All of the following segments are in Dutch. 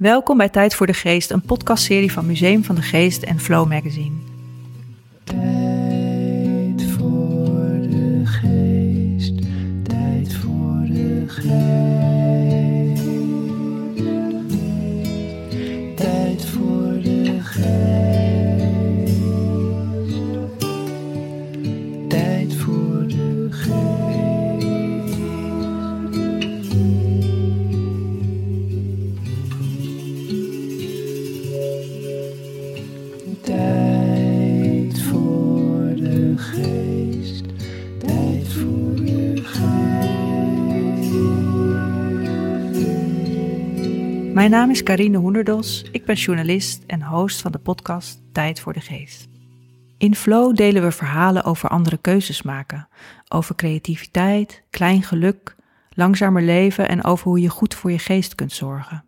Welkom bij Tijd voor de Geest, een podcastserie van Museum van de Geest en Flow Magazine. Mijn naam is Karine Hoenderdos, ik ben journalist en host van de podcast Tijd voor de Geest. In Flow delen we verhalen over andere keuzes maken, over creativiteit, klein geluk, langzamer leven en over hoe je goed voor je geest kunt zorgen.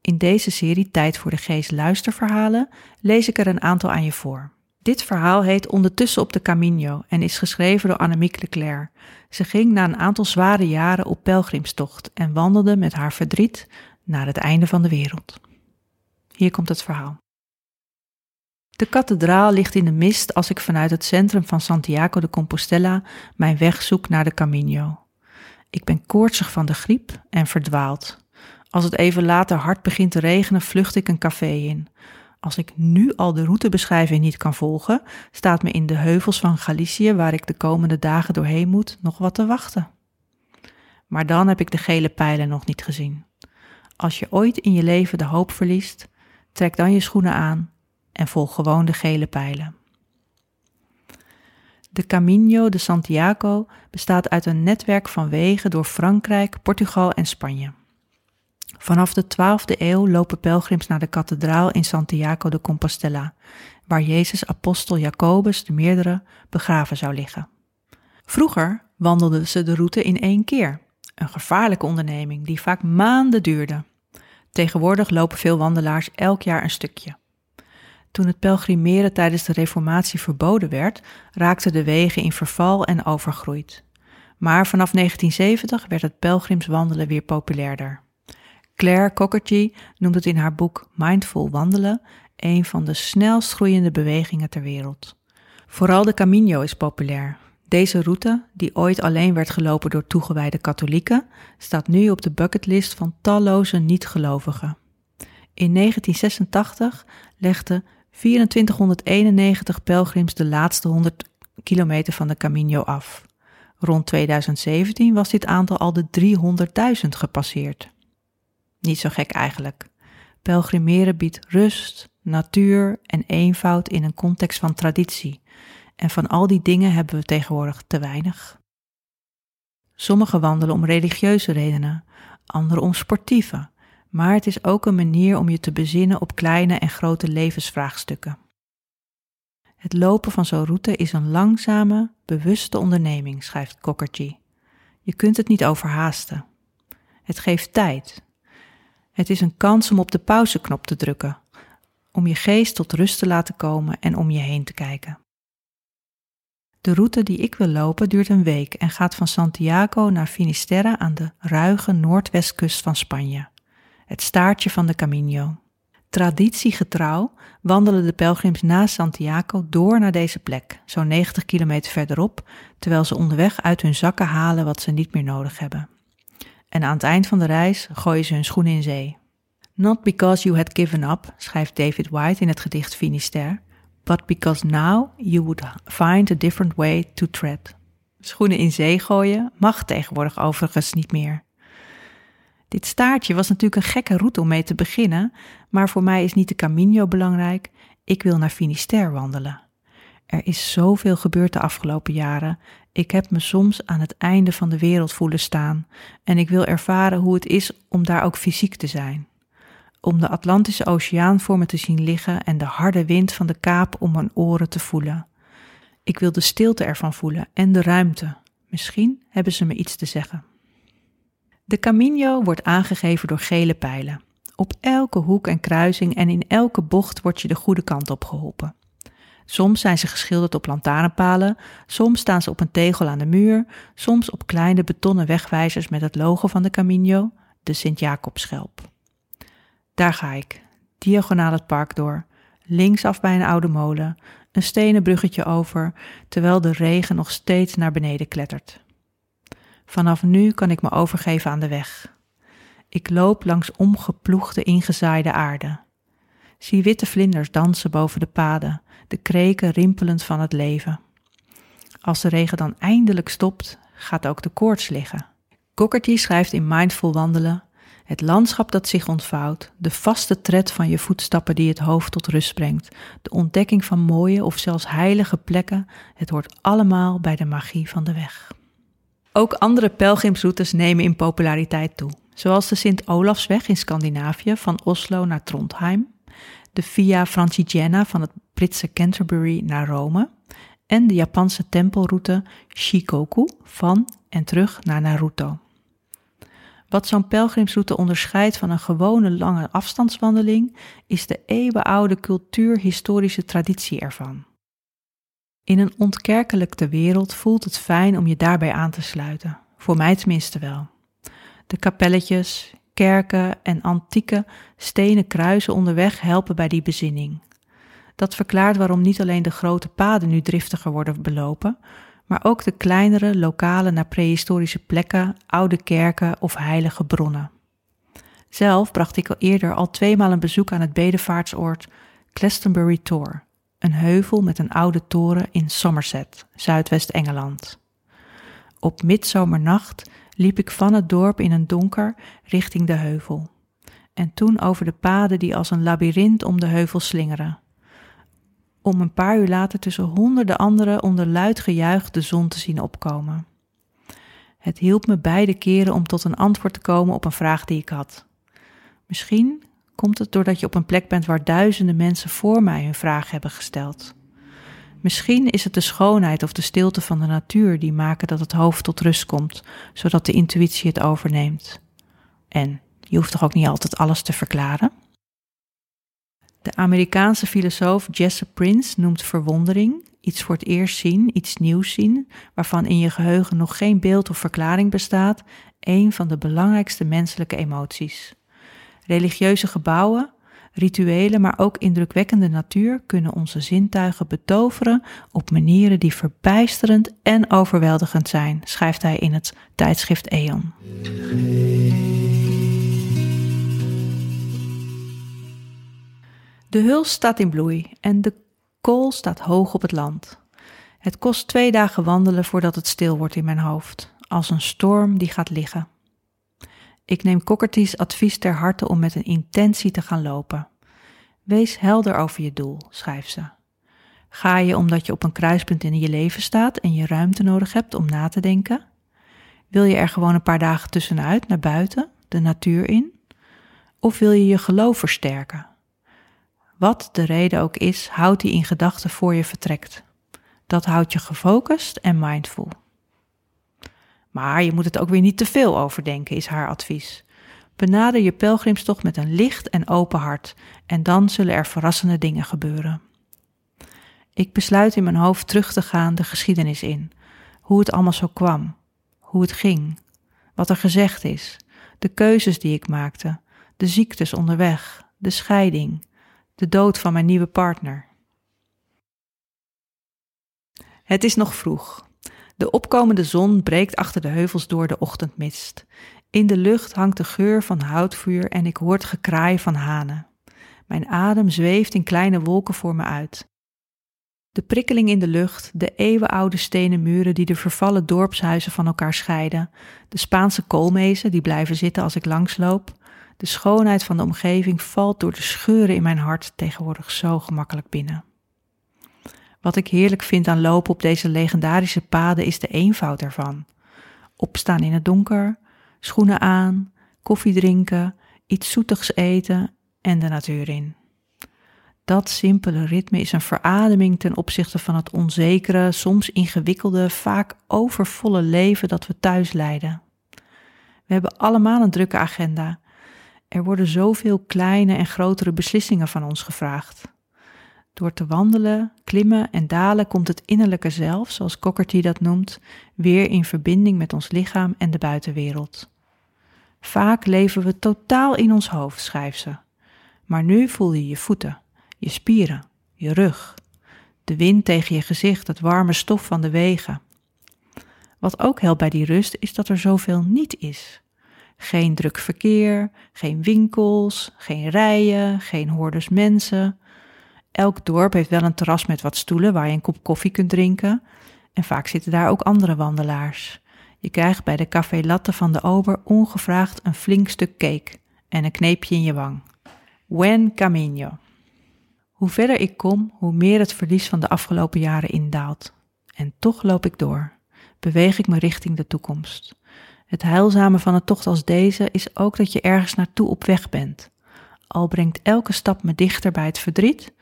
In deze serie Tijd voor de Geest luisterverhalen lees ik er een aantal aan je voor. Dit verhaal heet Ondertussen op de Camino en is geschreven door Annemiek Leclerc. Ze ging na een aantal zware jaren op pelgrimstocht en wandelde met haar verdriet naar het einde van de wereld. Hier komt het verhaal. De kathedraal ligt in de mist als ik vanuit het centrum van Santiago de Compostela mijn weg zoek naar de Camino. Ik ben koortsig van de griep en verdwaald. Als het even later hard begint te regenen, vlucht ik een café in. Als ik nu al de routebeschrijving niet kan volgen, staat me in de heuvels van Galicië, waar ik de komende dagen doorheen moet, nog wat te wachten. Maar dan heb ik de gele pijlen nog niet gezien. Als je ooit in je leven de hoop verliest, trek dan je schoenen aan en volg gewoon de gele pijlen. De Camino de Santiago bestaat uit een netwerk van wegen door Frankrijk, Portugal en Spanje. Vanaf de 12e eeuw lopen pelgrims naar de kathedraal in Santiago de Compostela, waar Jezus apostel Jacobus de meerdere begraven zou liggen. Vroeger wandelden ze de route in één keer, een gevaarlijke onderneming die vaak maanden duurde. Tegenwoordig lopen veel wandelaars elk jaar een stukje. Toen het pelgrimeren tijdens de Reformatie verboden werd, raakten de wegen in verval en overgroeid. Maar vanaf 1970 werd het pelgrimswandelen weer populairder. Claire Cockerty noemt het in haar boek Mindful Wandelen een van de snelst groeiende bewegingen ter wereld. Vooral de Camino is populair. Deze route, die ooit alleen werd gelopen door toegewijde katholieken, staat nu op de bucketlist van talloze niet-gelovigen. In 1986 legden 2491 pelgrims de laatste 100 kilometer van de Camino af. Rond 2017 was dit aantal al de 300.000 gepasseerd. Niet zo gek eigenlijk. Pelgrimeren biedt rust, natuur en eenvoud in een context van traditie. En van al die dingen hebben we tegenwoordig te weinig. Sommigen wandelen om religieuze redenen, anderen om sportieve, maar het is ook een manier om je te bezinnen op kleine en grote levensvraagstukken. Het lopen van zo'n route is een langzame, bewuste onderneming, schrijft Cockerty. Je kunt het niet overhaasten. Het geeft tijd. Het is een kans om op de pauzeknop te drukken, om je geest tot rust te laten komen en om je heen te kijken. De route die ik wil lopen duurt een week en gaat van Santiago naar Finisterre aan de ruige noordwestkust van Spanje, het staartje van de Camino. Traditiegetrouw wandelen de pelgrims na Santiago door naar deze plek, zo'n 90 kilometer verderop, terwijl ze onderweg uit hun zakken halen wat ze niet meer nodig hebben. En aan het eind van de reis gooien ze hun schoenen in zee. Not because you had given up, schrijft David White in het gedicht Finisterre, but because now you would find a different way to tread. Schoenen in zee gooien mag tegenwoordig overigens niet meer. Dit staartje was natuurlijk een gekke route om mee te beginnen, maar voor mij is niet de Camino belangrijk. Ik wil naar Finisterre wandelen. Er is zoveel gebeurd de afgelopen jaren. Ik heb me soms aan het einde van de wereld voelen staan en ik wil ervaren hoe het is om daar ook fysiek te zijn. Om de Atlantische Oceaan voor me te zien liggen en de harde wind van de kaap om mijn oren te voelen. Ik wil de stilte ervan voelen en de ruimte. Misschien hebben ze me iets te zeggen. De Camino wordt aangegeven door gele pijlen. Op elke hoek en kruising en in elke bocht wordt je de goede kant op geholpen. Soms zijn ze geschilderd op lantaarnpalen, soms staan ze op een tegel aan de muur, soms op kleine betonnen wegwijzers met het logo van de Camino, de Sint-Jacobschelp. Daar ga ik, diagonaal het park door, linksaf bij een oude molen, een stenen bruggetje over, terwijl de regen nog steeds naar beneden klettert. Vanaf nu kan ik me overgeven aan de weg. Ik loop langs omgeploegde, ingezaaide aarde. Zie witte vlinders dansen boven de paden, de kreken rimpelend van het leven. Als de regen dan eindelijk stopt, gaat ook de koorts liggen. Cockerty schrijft in Mindful Wandelen: Het landschap dat zich ontvouwt, de vaste tred van je voetstappen die het hoofd tot rust brengt, de ontdekking van mooie of zelfs heilige plekken, het hoort allemaal bij de magie van de weg. Ook andere pelgrimsroutes nemen in populariteit toe, zoals de Sint-Olafsweg in Scandinavië van Oslo naar Trondheim, de Via Francigena van het Britse Canterbury naar Rome en de Japanse tempelroute Shikoku van en terug naar Naruto. Wat zo'n pelgrimsroute onderscheidt van een gewone lange afstandswandeling, is de eeuwenoude cultuurhistorische traditie ervan. In een ontkerkelijkte wereld voelt het fijn om je daarbij aan te sluiten, voor mij tenminste wel. De kapelletjes, kerken en antieke stenen kruisen onderweg helpen bij die bezinning. Dat verklaart waarom niet alleen de grote paden nu driftiger worden belopen, maar ook de kleinere lokale naar prehistorische plekken, oude kerken of heilige bronnen. Zelf bracht ik al eerder al tweemaal een bezoek aan het bedevaartsoord Glastonbury Tor, een heuvel met een oude toren in Somerset, Zuidwest-Engeland. Op midzomernacht liep ik van het dorp in een donker richting de heuvel. En toen over de paden die als een labyrint om de heuvel slingeren. Om een paar uur later tussen honderden anderen onder luid gejuich de zon te zien opkomen. Het hielp me beide keren om tot een antwoord te komen op een vraag die ik had. Misschien komt het doordat je op een plek bent waar duizenden mensen voor mij hun vraag hebben gesteld. Misschien is het de schoonheid of de stilte van de natuur die maken dat het hoofd tot rust komt, zodat de intuïtie het overneemt. En je hoeft toch ook niet altijd alles te verklaren? De Amerikaanse filosoof Jesse Prince noemt verwondering, iets voor het eerst zien, iets nieuws zien, waarvan in je geheugen nog geen beeld of verklaring bestaat, een van de belangrijkste menselijke emoties. Religieuze gebouwen, rituelen, maar ook indrukwekkende natuur kunnen onze zintuigen betoveren op manieren die verbijsterend en overweldigend zijn, schrijft hij in het tijdschrift Eon. De huls staat in bloei en de kool staat hoog op het land. Het kost twee dagen wandelen voordat het stil wordt in mijn hoofd, als een storm die gaat liggen. Ik neem Cockerty's advies ter harte om met een intentie te gaan lopen. Wees helder over je doel, schrijft ze. Ga je omdat je op een kruispunt in je leven staat en je ruimte nodig hebt om na te denken? Wil je er gewoon een paar dagen tussenuit, naar buiten, de natuur in? Of wil je je geloof versterken? Wat de reden ook is, houd die in gedachten voor je vertrekt. Dat houdt je gefocust en mindful. Maar je moet het ook weer niet te veel overdenken, is haar advies. Benader je pelgrimstocht met een licht en open hart en dan zullen er verrassende dingen gebeuren. Ik besluit in mijn hoofd terug te gaan de geschiedenis in, hoe het allemaal zo kwam, hoe het ging, wat er gezegd is, de keuzes die ik maakte, de ziektes onderweg, de scheiding, de dood van mijn nieuwe partner. Het is nog vroeg. De opkomende zon breekt achter de heuvels door de ochtendmist. In de lucht hangt de geur van houtvuur en ik hoor het gekraai van hanen. Mijn adem zweeft in kleine wolken voor me uit. De prikkeling in de lucht, de eeuwenoude stenen muren die de vervallen dorpshuizen van elkaar scheiden, de Spaanse koolmezen die blijven zitten als ik langsloop, de schoonheid van de omgeving valt door de scheuren in mijn hart tegenwoordig zo gemakkelijk binnen. Wat ik heerlijk vind aan lopen op deze legendarische paden is de eenvoud ervan. Opstaan in het donker, schoenen aan, koffie drinken, iets zoetigs eten en de natuur in. Dat simpele ritme is een verademing ten opzichte van het onzekere, soms ingewikkelde, vaak overvolle leven dat we thuis leiden. We hebben allemaal een drukke agenda. Er worden zoveel kleine en grotere beslissingen van ons gevraagd. Door te wandelen, klimmen en dalen komt het innerlijke zelf, zoals Cockerty dat noemt, weer in verbinding met ons lichaam en de buitenwereld. Vaak leven we totaal in ons hoofd, schrijft ze. Maar nu voel je je voeten, je spieren, je rug, de wind tegen je gezicht, het warme stof van de wegen. Wat ook helpt bij die rust is dat er zoveel niet is. Geen druk verkeer, geen winkels, geen rijen, geen hordes mensen. Elk dorp heeft wel een terras met wat stoelen waar je een kop koffie kunt drinken. En vaak zitten daar ook andere wandelaars. Je krijgt bij de café latte van de ober ongevraagd een flink stuk cake en een kneepje in je wang. Buen camino. Hoe verder ik kom, hoe meer het verlies van de afgelopen jaren indaalt. En toch loop ik door. Beweeg ik me richting de toekomst. Het heilzame van een tocht als deze is ook dat je ergens naartoe op weg bent. Al brengt elke stap me dichter bij het verdriet,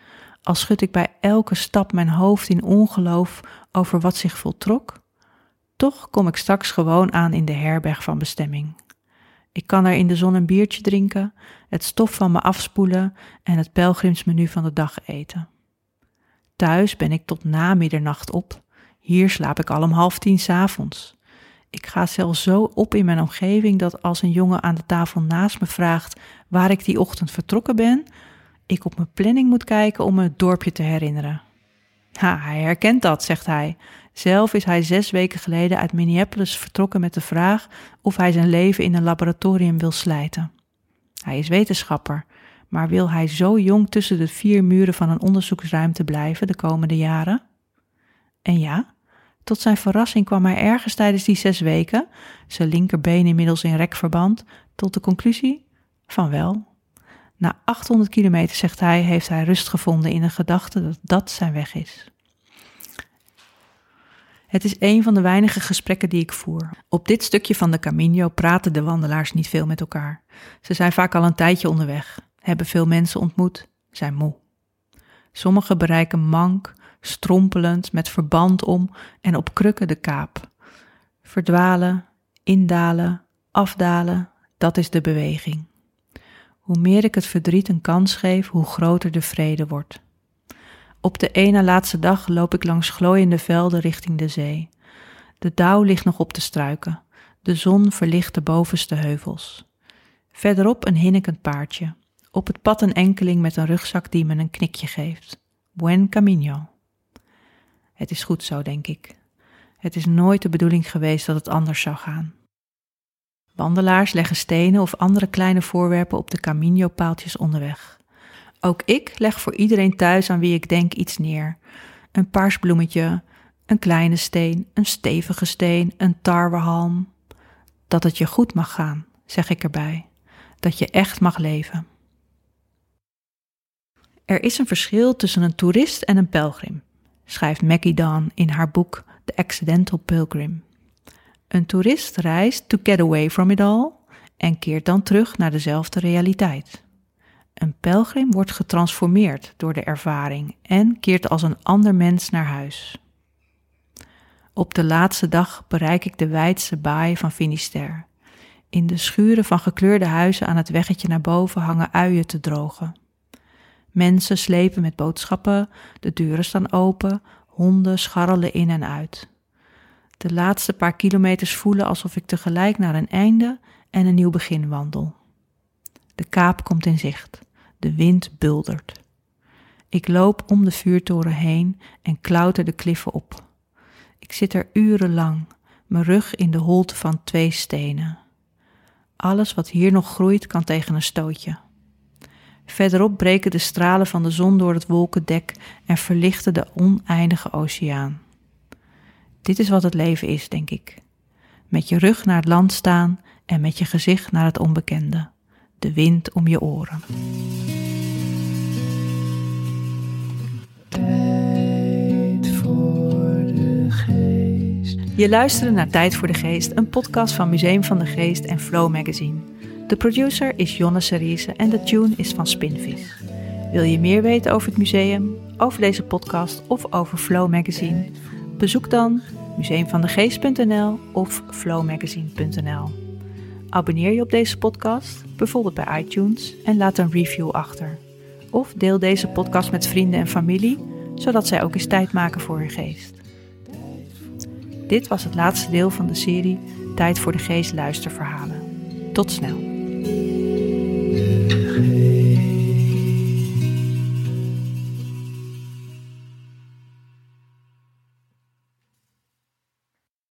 al schud ik bij elke stap mijn hoofd in ongeloof over wat zich voltrok, toch kom ik straks gewoon aan in de herberg van bestemming. Ik kan er in de zon een biertje drinken, het stof van me afspoelen en het pelgrimsmenu van de dag eten. Thuis ben ik tot na middernacht op. Hier slaap ik al om half tien s'avonds. Ik ga zelfs zo op in mijn omgeving dat als een jongen aan de tafel naast me vraagt waar ik die ochtend vertrokken ben, ik op mijn planning moet kijken om me het dorpje te herinneren. Ha, hij herkent dat, zegt hij. Zelf is hij zes weken geleden uit Minneapolis vertrokken met de vraag of hij zijn leven in een laboratorium wil slijten. Hij is wetenschapper, maar wil hij zo jong tussen de vier muren van een onderzoeksruimte blijven de komende jaren? En ja, tot zijn verrassing kwam hij ergens tijdens die zes weken, zijn linkerbeen inmiddels in rekverband, tot de conclusie van wel. Na 800 kilometer, zegt hij, heeft hij rust gevonden in de gedachte dat dat zijn weg is. Het is een van de weinige gesprekken die ik voer. Op dit stukje van de Camino praten de wandelaars niet veel met elkaar. Ze zijn vaak al een tijdje onderweg, hebben veel mensen ontmoet, zijn moe. Sommigen bereiken mank, strompelend, met verband om en op krukken de kaap. Verdwalen, indalen, afdalen, dat is de beweging. Hoe meer ik het verdriet een kans geef, hoe groter de vrede wordt. Op de ene laatste dag loop ik langs glooiende velden richting de zee. De dauw ligt nog op de struiken. De zon verlicht de bovenste heuvels. Verderop een hinnikend paardje. Op het pad een enkeling met een rugzak die me een knikje geeft. Buen camino. Het is goed zo, denk ik. Het is nooit de bedoeling geweest dat het anders zou gaan. Wandelaars leggen stenen of andere kleine voorwerpen op de camino-paaltjes onderweg. Ook ik leg voor iedereen thuis aan wie ik denk iets neer. Een paars bloemetje, een kleine steen, een stevige steen, een tarwehalm. Dat het je goed mag gaan, zeg ik erbij. Dat je echt mag leven. Er is een verschil tussen een toerist en een pelgrim, schrijft Maggie Dawn in haar boek The Accidental Pilgrim. Een toerist reist to get away from it all en keert dan terug naar dezelfde realiteit. Een pelgrim wordt getransformeerd door de ervaring en keert als een ander mens naar huis. Op de laatste dag bereik ik de wijdse baai van Finisterre. In de schuren van gekleurde huizen aan het weggetje naar boven hangen uien te drogen. Mensen slepen met boodschappen, de deuren staan open, honden scharrelen in en uit. De laatste paar kilometers voelen alsof ik tegelijk naar een einde en een nieuw begin wandel. De kaap komt in zicht. De wind buldert. Ik loop om de vuurtoren heen en klauter de kliffen op. Ik zit er urenlang, mijn rug in de holte van twee stenen. Alles wat hier nog groeit kan tegen een stootje. Verderop breken de stralen van de zon door het wolkendek en verlichten de oneindige oceaan. Dit is wat het leven is, denk ik. Met je rug naar het land staan en met je gezicht naar het onbekende de wind om je oren. Tijd voor de geest. Je luistert naar Tijd voor de Geest, een podcast van Museum van de Geest en Flow Magazine. De producer is Jonne Seriese en de tune is van Spinvis. Wil je meer weten over het museum, over deze podcast of over Flow Magazine? Bezoek dan museumvandegeest.nl of flowmagazine.nl. Abonneer je op deze podcast, bijvoorbeeld bij iTunes, en laat een review achter. Of deel deze podcast met vrienden en familie, zodat zij ook eens tijd maken voor hun geest. Dit was het laatste deel van de serie Tijd voor de Geest luisterverhalen. Tot snel.